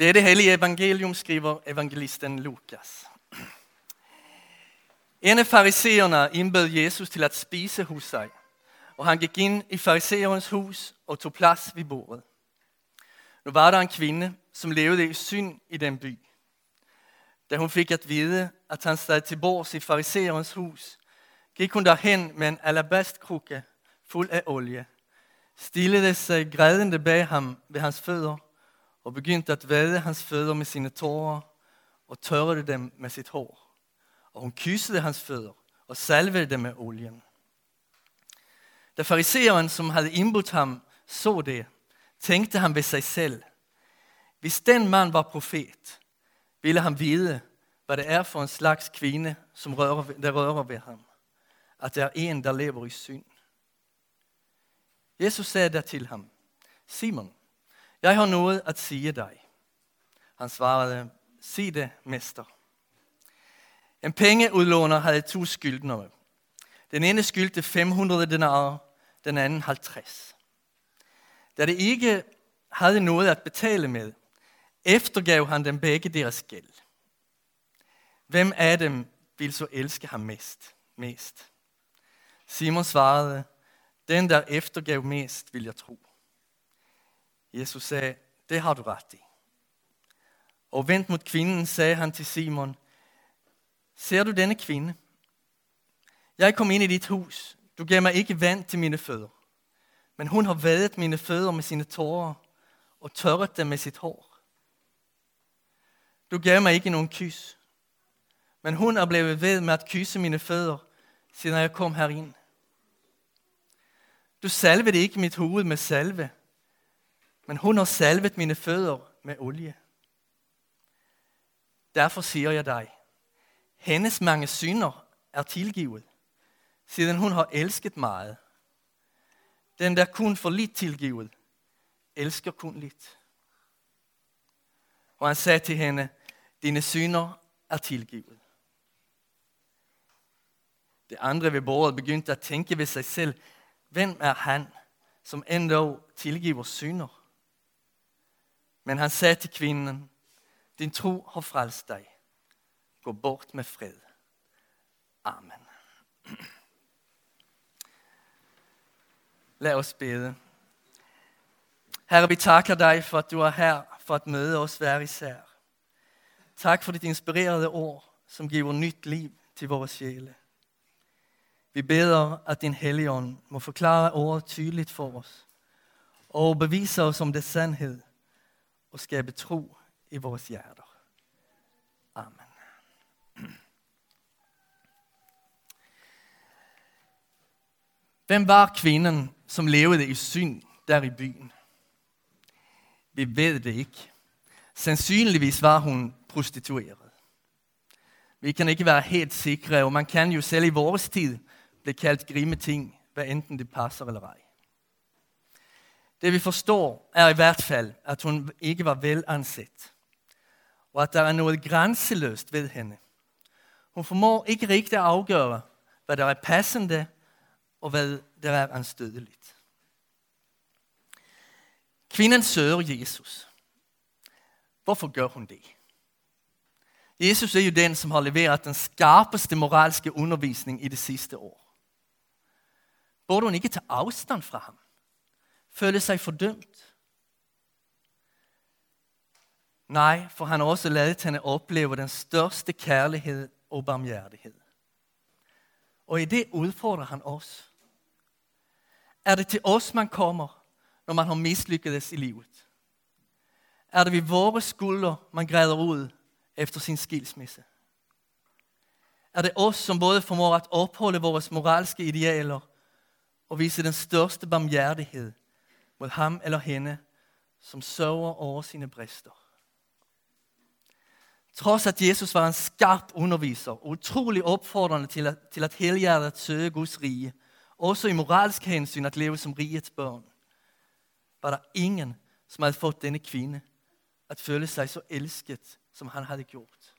Det er det heliga evangelium, skriver evangelisten Lukas. En af fariseerne indbød Jesus til at spise hos sig, og han gik ind i fariseerens hus og tog plads ved bordet. Nu var der en kvinde, som levede i synd i den by. Da hun fik at vide, at han stod til bords i fariseerens hus, gik hun derhen med en alabastkrukke fuld af olie, stillede sig grædende bag ham ved hans fødder og begyndte at vade hans fødder med sine tårer og tørrede dem med sit hår. Og hun kyssede hans fødder og salvede dem med olien. Da fariseeren, som havde indbudt ham, så det, tænkte han ved sig selv, hvis den mand var profet, ville han vide, hvad det er for en slags kvinde, som rører, der rører ved ham. At det er en, der lever i synd. Jesus sagde der til ham, Simon, jeg har noget at sige dig. Han svarede, sig det, mester. En pengeudlåner havde to skyldnere. Den ene skyldte 500 denarer, den anden 50. Da det ikke havde noget at betale med, eftergav han dem begge deres gæld. Hvem af dem vil så elske ham mest? mest? Simon svarede, den der eftergav mest, vil jeg tro. Jesus sagde, det har du ret i. Og vendt mod kvinden sagde han til Simon, ser du denne kvinde? Jeg kom ind i dit hus. Du gav mig ikke vand til mine fødder. Men hun har vadet mine fødder med sine tårer og tørret dem med sit hår. Du gav mig ikke nogen kys. Men hun er blevet ved med at kysse mine fødder, siden jeg kom herind. Du salvede ikke mit hoved med salve, men hun har salvet mine fødder med olie. Derfor siger jeg dig, hendes mange synder er tilgivet, siden hun har elsket meget. Den, der kun får lidt tilgivet, elsker kun lidt. Og han sagde til hende, dine synder er tilgivet. Det andre ved bordet begyndte at tænke ved sig selv, hvem er han, som endda tilgiver synder? Men han sagde til kvinden, din tro har frelst dig. Gå bort med fred. Amen. Lad os bede. Herre, vi takker dig for, at du er her for at møde os hver især. Tak for dit inspirerede ord, som giver nyt liv til vores sjæle. Vi beder, at din helligånd må forklare ordet tydeligt for os, og bevise os om det sandhed, og skabe tro i vores hjerter. Amen. Hvem var kvinden, som levede i synd der i byen? Vi ved det ikke. Sandsynligvis var hun prostitueret. Vi kan ikke være helt sikre, og man kan jo selv i vores tid blive kaldt grimme ting, hvad enten det passer eller ej. Det vi forstår er i hvert fald, at hun ikke var velanset. Og at der er noget grænseløst ved hende. Hun formår ikke rigtigt at afgøre, hvad der er passende, og hvad der er anstødeligt. Kvinden søger Jesus. Hvorfor gør hun det? Jesus er jo den, som har leveret den skarpeste moralske undervisning i det sidste år. Burde hun ikke tage afstand fra ham? Føle sig fordømt. Nej, for han har også ladet hende opleve den største kærlighed og barmhjertighed. Og i det udfordrer han os. Er det til os, man kommer, når man har mislykkedes i livet? Er det ved vores skuldre, man græder ud efter sin skilsmisse? Er det os, som både formår at opholde vores moralske idealer og vise den største barmhjertighed mod ham eller hende, som sover over sine brister. Trods at Jesus var en skarp underviser og utrolig opfordrende til at, til at helhjertet søge Guds rige, også i moralsk hensyn at leve som rigets børn, var der ingen, som havde fået denne kvinde at føle sig så elsket, som han havde gjort.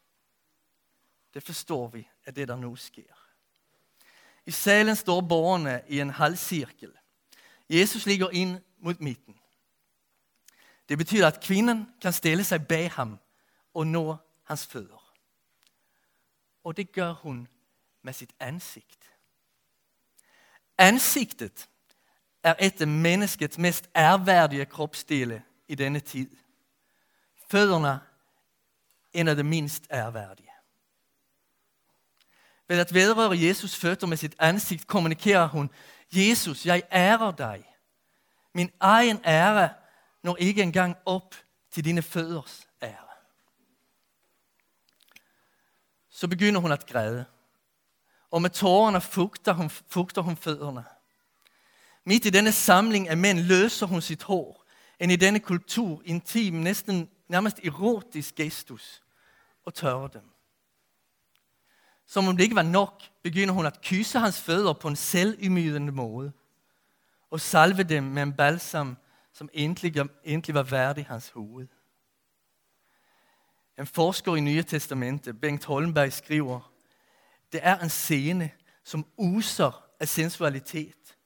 Det forstår vi af det, der nu sker. I salen står borgerne i en halvcirkel. Jesus ligger ind mod midten. Det betyder, at kvinden kan stille sig bag ham og nå hans fødder. Og det gør hun med sit ansigt. Ansigtet er et af menneskets mest ærværdige kropsdele i denne tid. Fødderne en af de mindst ærværdige. Ved at vedrøre Jesus fødder med sit ansigt kommunikerer hun, Jesus, jeg ærer dig. Min egen ære når ikke engang op til dine fødders ære. Så begynder hun at græde. Og med tårerne fugter hun, fugter hun fødderne. Midt i denne samling af mænd løser hun sit hår. En i denne kultur intim, næsten nærmest erotisk gestus. Og tørrer dem. Som om det ikke var nok, begynder hun at kysse hans fødder på en selvymydende måde. Og salve dem med en balsam, som egentlig, egentlig var værdig hans hoved. En forsker i Nye Testamentet, Bengt Holmberg, skriver, det er en scene, som user af sensualitet,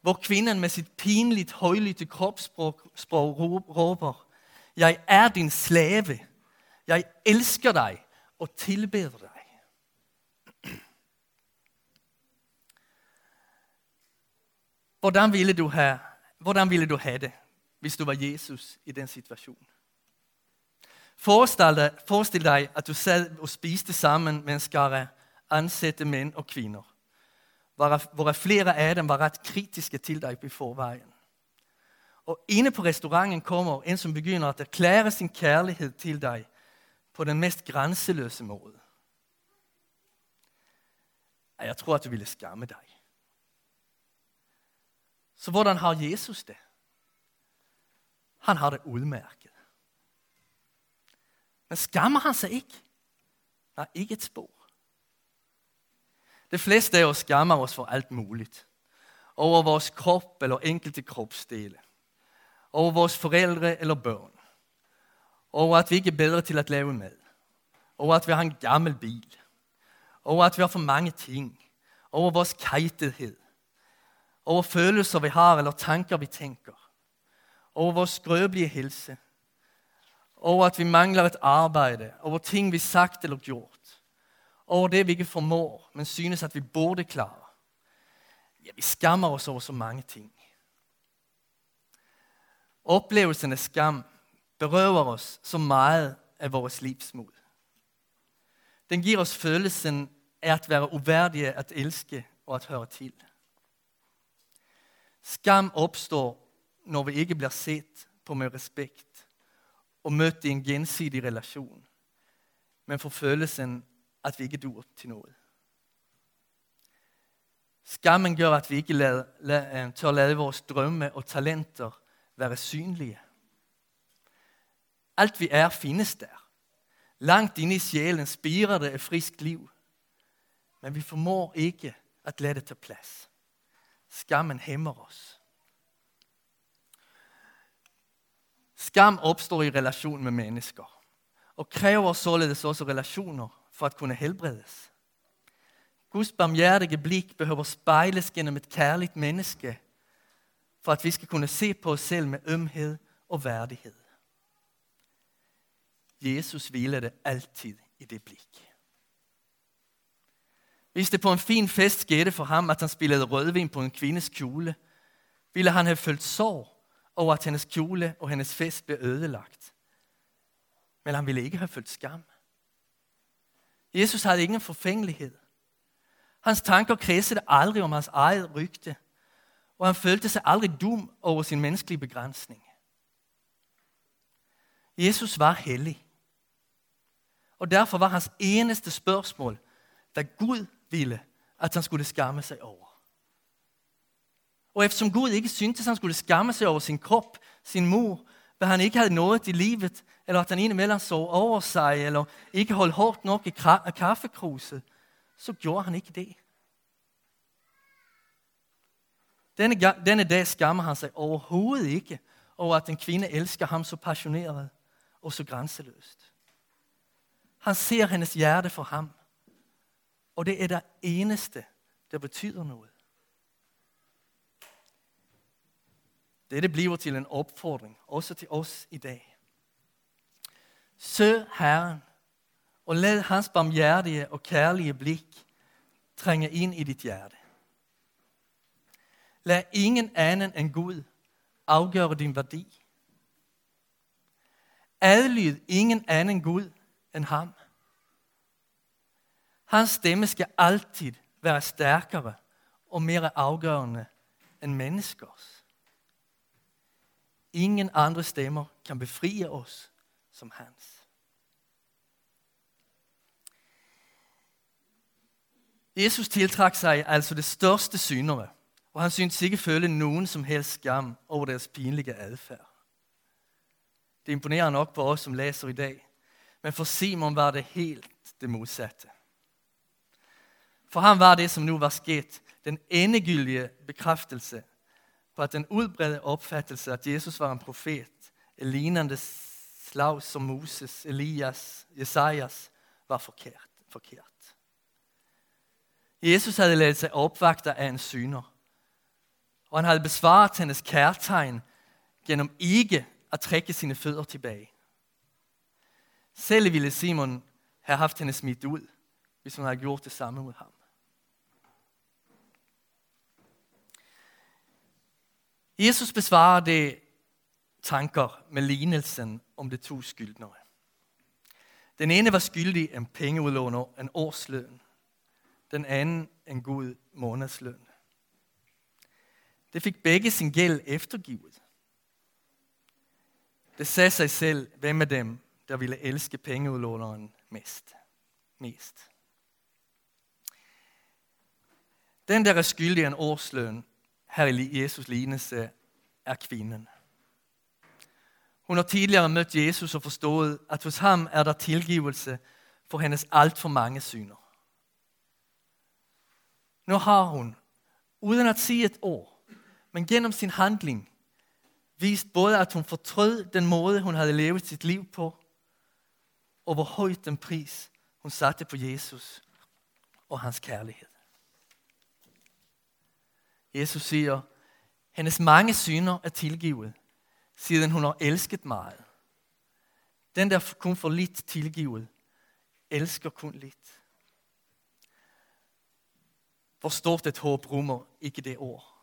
hvor kvinden med sit pinligt højlytte kropssprog råber, jeg er din slave, jeg elsker dig og tilbeder dig. Hvordan ville du have, hvordan ville du have det, hvis du var Jesus i den situation? Forestil dig, forestil dig, at du sad og spiste sammen med en skare ansatte mænd og kvinder, hvor flere af dem var ret kritiske til dig på forvejen. Og inde på restauranten kommer en, som begynder at erklære sin kærlighed til dig på den mest grænseløse måde. Jeg tror, at du ville skamme dig. Så hvordan har Jesus det? Han har det udmærket. Men skammer han sig ikke? Nej, ikke et spor. De fleste af os skammer os for alt muligt. Over vores krop eller enkelte kropsdele. Over vores forældre eller børn. Over at vi ikke er bedre til at lave mad. Over at vi har en gammel bil. Over at vi har for mange ting. Over vores kajtethed over følelser vi har, eller tanker vi tænker, over vores skrøbelige helse, over at vi mangler et arbejde, over ting vi sagt eller gjort, over det vi ikke formår, men synes at vi burde klare. Ja, vi skammer os over så mange ting. Oplevelsen af skam berøver os så meget af vores livsmod. Den giver os følelsen af at være uværdige at elske og at høre til. Skam opstår, når vi ikke bliver set på med respekt og mødt i en gensidig relation, men får følelsen, at vi ikke dur til noget. Skammen gør, at vi ikke lader, lader, øh, tør lade vores drømme og talenter være synlige. Alt vi er, findes der. Langt inde i sjælen spirer det et frisk liv. Men vi formår ikke at lade det tage plads. Skammen hæmmer os. Skam opstår i relation med mennesker og kræver således også relationer for at kunne helbredes. Guds barmhjertige blik behøver spejles gennem et kærligt menneske, for at vi skal kunne se på os selv med ømhed og værdighed. Jesus hvilede altid i det blik. Hvis det på en fin fest skete for ham, at han spillede rødvin på en kvindes kjole, ville han have følt sorg over, at hendes kjole og hendes fest blev ødelagt. Men han ville ikke have følt skam. Jesus havde ingen forfængelighed. Hans tanker kredsede aldrig om hans eget rygte, og han følte sig aldrig dum over sin menneskelige begrænsning. Jesus var hellig. Og derfor var hans eneste spørgsmål, hvad Gud ville, at han skulle skamme sig over. Og eftersom Gud ikke syntes, at han skulle skamme sig over sin krop, sin mor, hvad han ikke havde nået i livet, eller at han indimellem så over sig, eller ikke holdt hårdt nok i kaffekruset, så gjorde han ikke det. Denne, denne dag skammer han sig overhovedet ikke over, at en kvinde elsker ham så passioneret og så grænseløst. Han ser hendes hjerte for ham. Og det er det eneste, der betyder noget. Dette bliver til en opfordring, også til os i dag. Søg Herren, og lad hans barmhjertige og kærlige blik trænge ind i dit hjerte. Lad ingen anden end Gud afgøre din værdi. Adlyd ingen anden Gud end ham. Hans stemme skal altid være stærkere og mere afgørende end menneskers. Ingen andre stemmer kan befrie os som hans. Jesus tiltrak sig altså det største syndere, og han syntes ikke føle nogen som helst skam over deres pinlige adfærd. Det imponerer nok på os, som læser i dag. Men for Simon var det helt det modsatte. For ham var det, som nu var sket, den endegyldige bekræftelse på, at den udbredte opfattelse, at Jesus var en profet, en lignende slag som Moses, Elias, Jesajas, var forkert. forkert. Jesus havde lavet sig opvagte af en syner, og han havde besvaret hendes kærtegn gennem ikke at trække sine fødder tilbage. Selv ville Simon have haft hende smidt ud, hvis hun havde gjort det samme mod ham. Jesus besvarer det tanker med lignelsen om de to skyldnere. Den ene var skyldig en pengeudlåner, en årsløn. Den anden en god månedsløn. Det fik begge sin gæld eftergivet. Det sagde sig selv, hvem af dem, der ville elske pengeudlåneren mest. mest. Den, der er skyldig en årsløn, her i Jesus lignelse, eh, er kvinden. Hun har tidligere mødt Jesus og forstået, at hos ham er der tilgivelse for hendes alt for mange synder. Nu har hun, uden at sige et ord, men gennem sin handling, vist både, at hun fortrød den måde, hun havde levet sit liv på, og hvor højt den pris, hun satte på Jesus og hans kærlighed. Jesus siger, hendes mange synder er tilgivet, siden hun har elsket meget. Den, der kun får lidt tilgivet, elsker kun lidt. Hvor stort et håb rummer ikke det ord.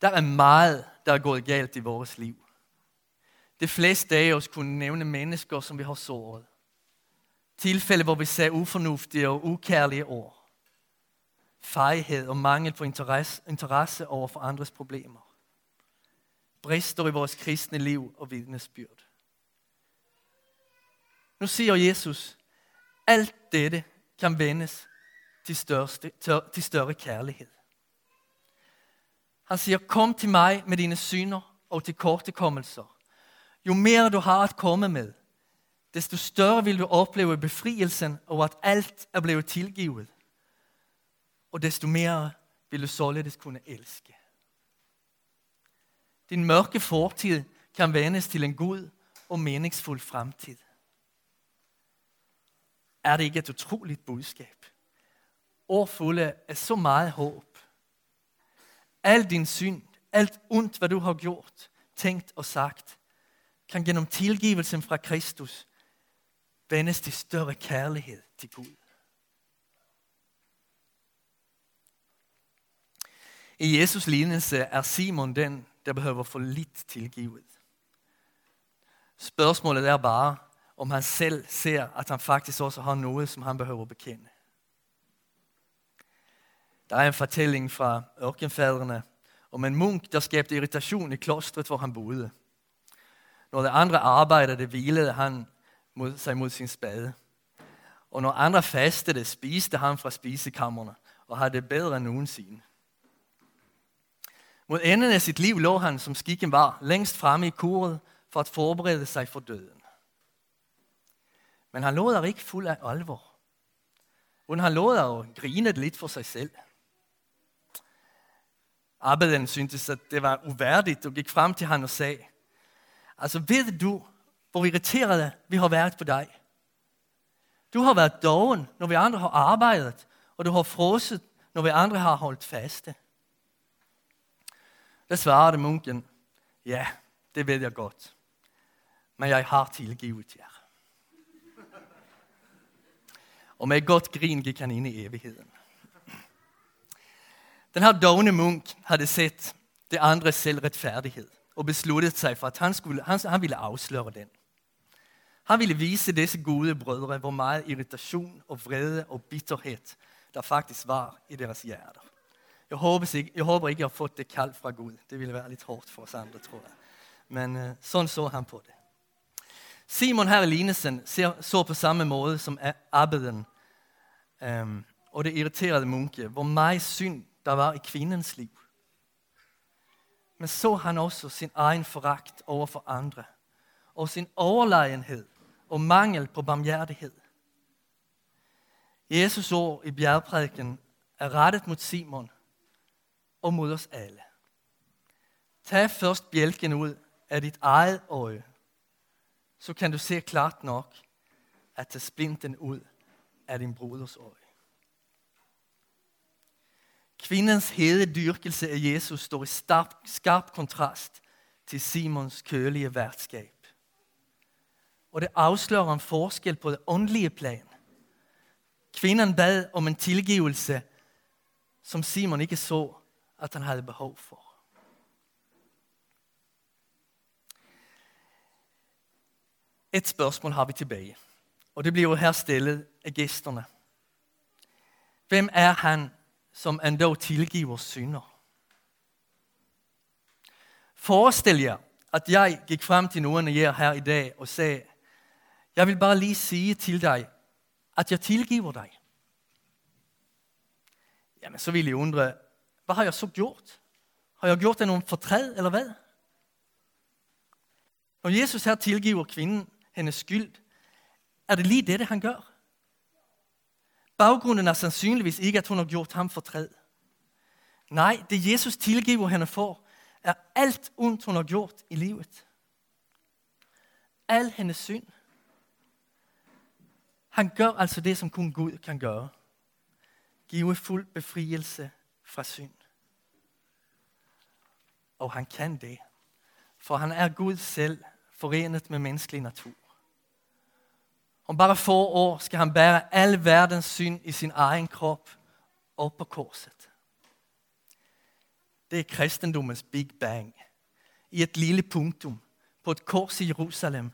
Der er meget, der er gået galt i vores liv. De fleste af os kunne nævne mennesker, som vi har såret. Tilfælde, hvor vi sagde ufornuftige og ukærlige ord. Fejhed og mangel på interesse, interesse over for andres problemer. Brister i vores kristne liv og vidnesbyrd. Nu siger Jesus, alt dette kan vendes til, største, til større kærlighed. Han siger, kom til mig med dine syner og til kortekommelser. Jo mere du har at komme med, desto større vil du opleve befrielsen og at alt er blevet tilgivet. Og desto mere vil du således kunne elske. Din mørke fortid kan vendes til en god og meningsfuld fremtid. Er det ikke et utroligt budskab? Årfulde er så meget håb Al din synd, alt ondt, hvad du har gjort, tænkt og sagt, kan gennem tilgivelsen fra Kristus vendes til større kærlighed til Gud. I Jesus lignelse er Simon den, der behøver få lidt tilgivet. Spørgsmålet er bare, om han selv ser, at han faktisk også har noget, som han behøver bekende. Der er en fortælling fra ørkenfædrene om en munk, der skabte irritation i klostret, hvor han boede. Når de andre arbejdede, hvilede han mod, sig mod sin spade. Og når andre fastede, spiste han fra spisekammerne og havde det bedre end nogensinde. Mod enden af sit liv lå han, som skikken var, længst fremme i kuret for at forberede sig for døden. Men han lå der ikke fuld af alvor. Hun han lå der og grinede lidt for sig selv. Abbeden syntes, at det var uværdigt og gik frem til ham og sagde, altså ved du, hvor irriterede vi har været på dig? Du har været doven, når vi andre har arbejdet, og du har frosset, når vi andre har holdt faste. Da svarede munken, ja, det ved jeg godt, men jeg har tilgivet jer. Og med et godt grin gik han ind i evigheden. Den her dogne munk havde set det andres selvretfærdighed og besluttet sig for, at han, skulle, han, han ville afsløre den. Han ville vise disse gode brødre, hvor meget irritation og vrede og bitterhed, der faktisk var i deres hjerter. Jeg håber jeg, håber ikke, jeg har fået det kaldt fra Gud. Det ville være lidt hårdt for os andre, tror jeg. Men uh, sådan så han på det. Simon her i lignelsen så på samme måde som abbeden um, øhm, og det irriterede munke, hvor meget synd der var i kvindens liv. Men så han også sin egen foragt over for andre, og sin overlegenhed og mangel på barmhjertighed. Jesus ord i bjergprædiken er rettet mod Simon og mod os alle. Tag først bjælken ud af dit eget øje, så kan du se klart nok at tage splinten ud af din broders øje. Kvindens hede dyrkelse af Jesus står i skarp, skarp kontrast til Simons kølige værtskab. Og det afslører en forskel på det åndelige plan. Kvinden bad om en tilgivelse, som Simon ikke så, at han havde behov for. Et spørgsmål har vi tilbage, og det bliver her stillet af gæsterne. Hvem er han, som endda tilgiver synder? Forestil jer, at jeg gik frem til nogen af jer her i dag og sagde, jeg vil bare lige sige til dig, at jeg tilgiver dig. Jamen, så vil I undre, hvad har jeg så gjort? Har jeg gjort det nogen fortræd, eller hvad? Når Jesus her tilgiver kvinden hendes skyld, er det lige det, han gør. Baggrunden er sandsynligvis ikke, at hun har gjort ham fortræd. Nej, det Jesus tilgiver hende for, er alt ondt, hun har gjort i livet. Al hendes synd. Han gør altså det, som kun Gud kan gøre. Give fuld befrielse fra synd. Og han kan det, for han er Gud selv, forenet med menneskelig natur. Om bare få år skal han bære al verdens synd i sin egen krop og på korset. Det er kristendommens Big Bang. I et lille punktum på et kors i Jerusalem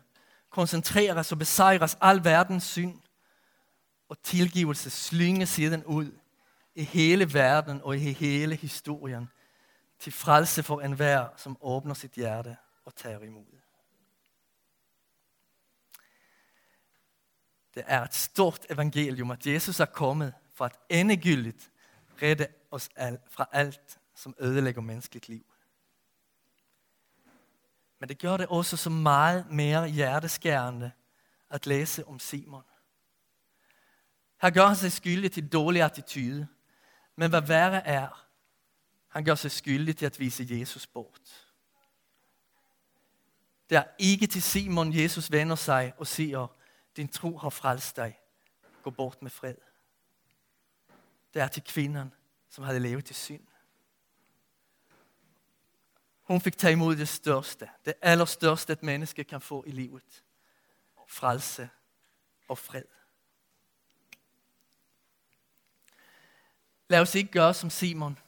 koncentreres og besejres al verdens synd, og tilgivelse slynges siden ud i hele verden og i hele historien til frelse for enhver, som åbner sit hjerte og tager imod. Det er et stort evangelium, at Jesus er kommet for at endegyldigt redde os fra alt, som ødelægger menneskeligt liv. Men det gør det også så meget mere hjerteskærende at læse om Simon. Her gør han sig skyldig til dårlig attitude, men hvad værre er, han gør sig skyldig til at vise Jesus bort. Det er ikke til Simon, Jesus vender sig og siger, din tro har frelst dig. Gå bort med fred. Det er til kvinden, som havde levet i synd. Hun fik tage imod det største, det allerstørste et menneske kan få i livet. Frelse og fred. Lad os ikke gøre som Simon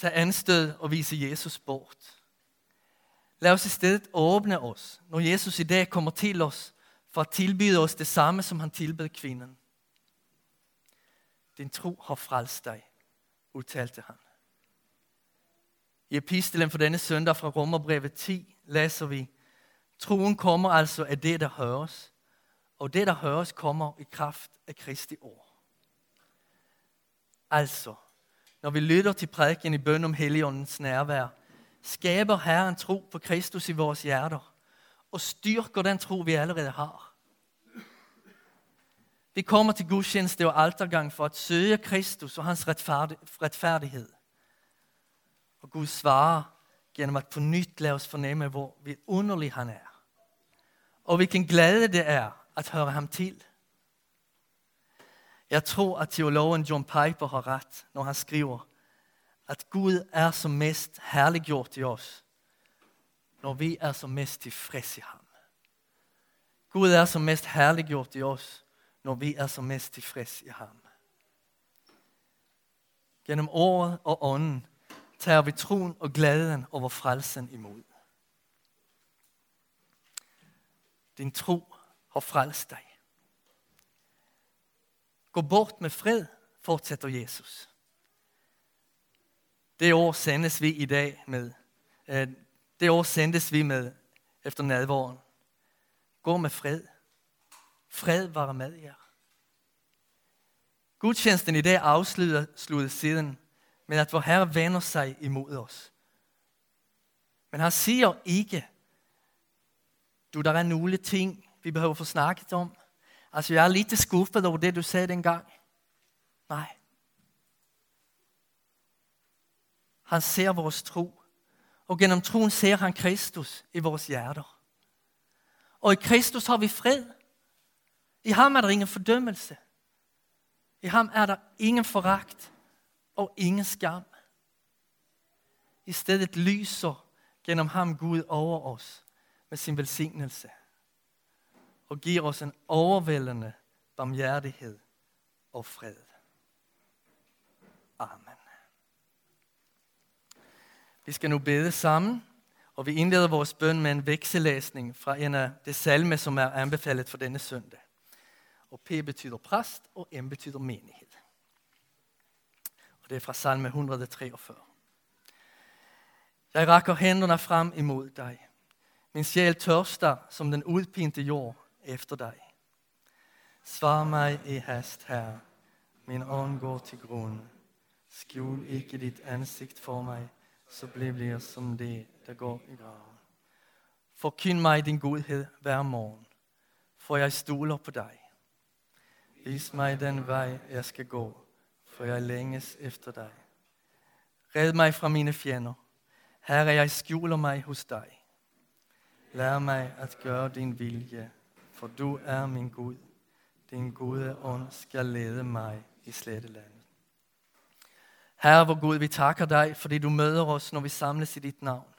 tage anstød og vise Jesus bort. Lad os i stedet åbne os, når Jesus i dag kommer til os for at tilbyde os det samme, som han tilbød kvinden. Din tro har frelst dig, udtalte han. I epistelen for denne søndag fra Romerbrevet 10 læser vi, Troen kommer altså af det, der høres, og det, der høres, kommer i kraft af Kristi ord. Altså, når vi lytter til prædiken i bøn om Helligåndens nærvær, skaber Herren tro på Kristus i vores hjerter og styrker den tro, vi allerede har. Vi kommer til gudstjeneste og altergang for at søge Kristus og hans retfærdighed. Og Gud svarer gennem at på nyt lade os fornemme, hvor underlig han er. Og hvilken glæde det er at høre ham til. Jeg tror, at teologen John Piper har ret, når han skriver, at Gud er som mest herliggjort i os, når vi er som mest tilfredse i ham. Gud er som mest herliggjort i os, når vi er som mest tilfredse i ham. Gennem året og ånden tager vi troen og glæden over frelsen imod. Din tro har frelst dig. Gå bort med fred, fortsætter Jesus. Det år sendes vi i dag med. Øh, det år sendes vi med efter nadvåren. Gå med fred. Fred var med jer. Gudstjenesten i dag afslutter siden med at vor Herre vender sig imod os. Men han siger ikke, du, der er nogle ting, vi behøver få snakket om. Altså, jeg er lidt skuffet over det, du sagde dengang. Nej. Han ser vores tro. Og gennem troen ser han Kristus i vores hjerter. Og i Kristus har vi fred. I ham er der ingen fordømmelse. I ham er der ingen foragt og ingen skam. I stedet lyser gennem ham Gud over os med sin velsignelse og giver os en overvældende barmhjertighed og fred. Amen. Vi skal nu bede sammen, og vi indleder vores bøn med en vekselæsning fra en af de salme, som er anbefalet for denne søndag. Og P betyder præst, og M betyder menighed. Og det er fra salme 143. Jeg rækker hænderne frem imod dig. Min sjæl tørster som den udpinte jord efter dig. Svar mig i hast, Herre. Min ånd går til grund. Skjul ikke dit ansigt for mig, så bliver jeg som det, der går i graven. Forkynd mig din godhed hver morgen, for jeg stoler på dig. Vis mig den vej, jeg skal gå, for jeg længes efter dig. Red mig fra mine fjender. Herre, jeg skjuler mig hos dig. Lær mig at gøre din vilje, for du er min Gud. Din gode ånd skal lede mig i slette landet. Herre, hvor Gud, vi takker dig, fordi du møder os, når vi samles i dit navn.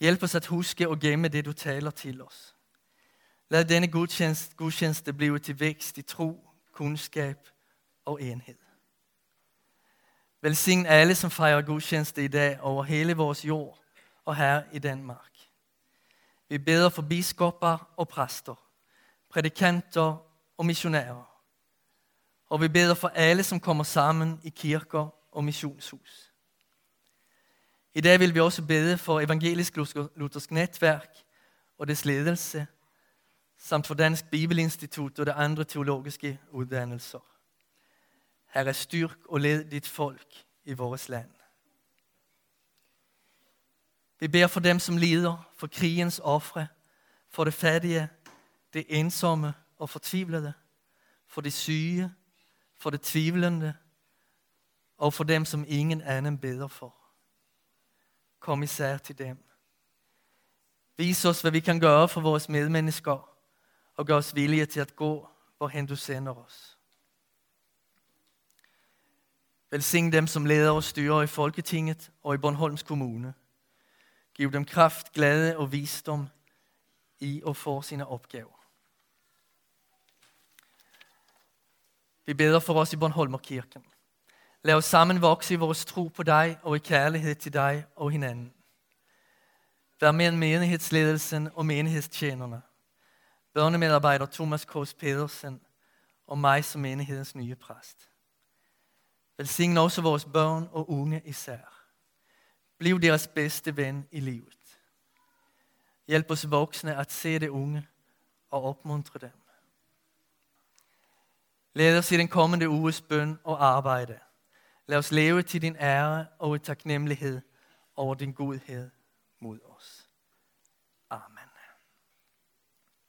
Hjælp os at huske og gemme det, du taler til os. Lad denne gudstjeneste, gudstjeneste blive til vækst i tro, kundskab og enhed. Velsign alle, som fejrer gudstjeneste i dag over hele vores jord og her i Danmark. Vi beder for biskopper og præster, prædikanter og missionærer. Og vi beder for alle, som kommer sammen i kirker og missionshus. I dag vil vi også bede for Evangelisk Luthersk Netværk og dets ledelse, samt for Dansk Bibelinstitut og de andre teologiske uddannelser. Herre, styrk og led dit folk i vores land. Vi beder for dem, som lider, for krigens ofre, for det fattige, det ensomme og fortvivlede, for de syge, for det tvivlende, og for dem, som ingen anden beder for. Kom især til dem. Vis os, hvad vi kan gøre for vores medmennesker, og gør os villige til at gå, hvorhen du sender os. Velsign dem, som leder og styrer i Folketinget og i Bornholms Kommune. Giv dem kraft, glæde og visdom i at få sine opgaver. Vi beder for os i Bornholmerkirken. Lad os sammen vokse i vores tro på dig og i kærlighed til dig og hinanden. Vær med menighedsledelsen og menighedstjenerne. Børnemedarbejder Thomas K. Pedersen og mig som menighedens nye præst. Velsign også vores børn og unge især. Bliv deres bedste ven i livet. Hjælp os voksne at se det unge og opmuntre dem. Led os i den kommende uges bøn og arbejde. Lad os leve til din ære og i taknemmelighed over din godhed mod os.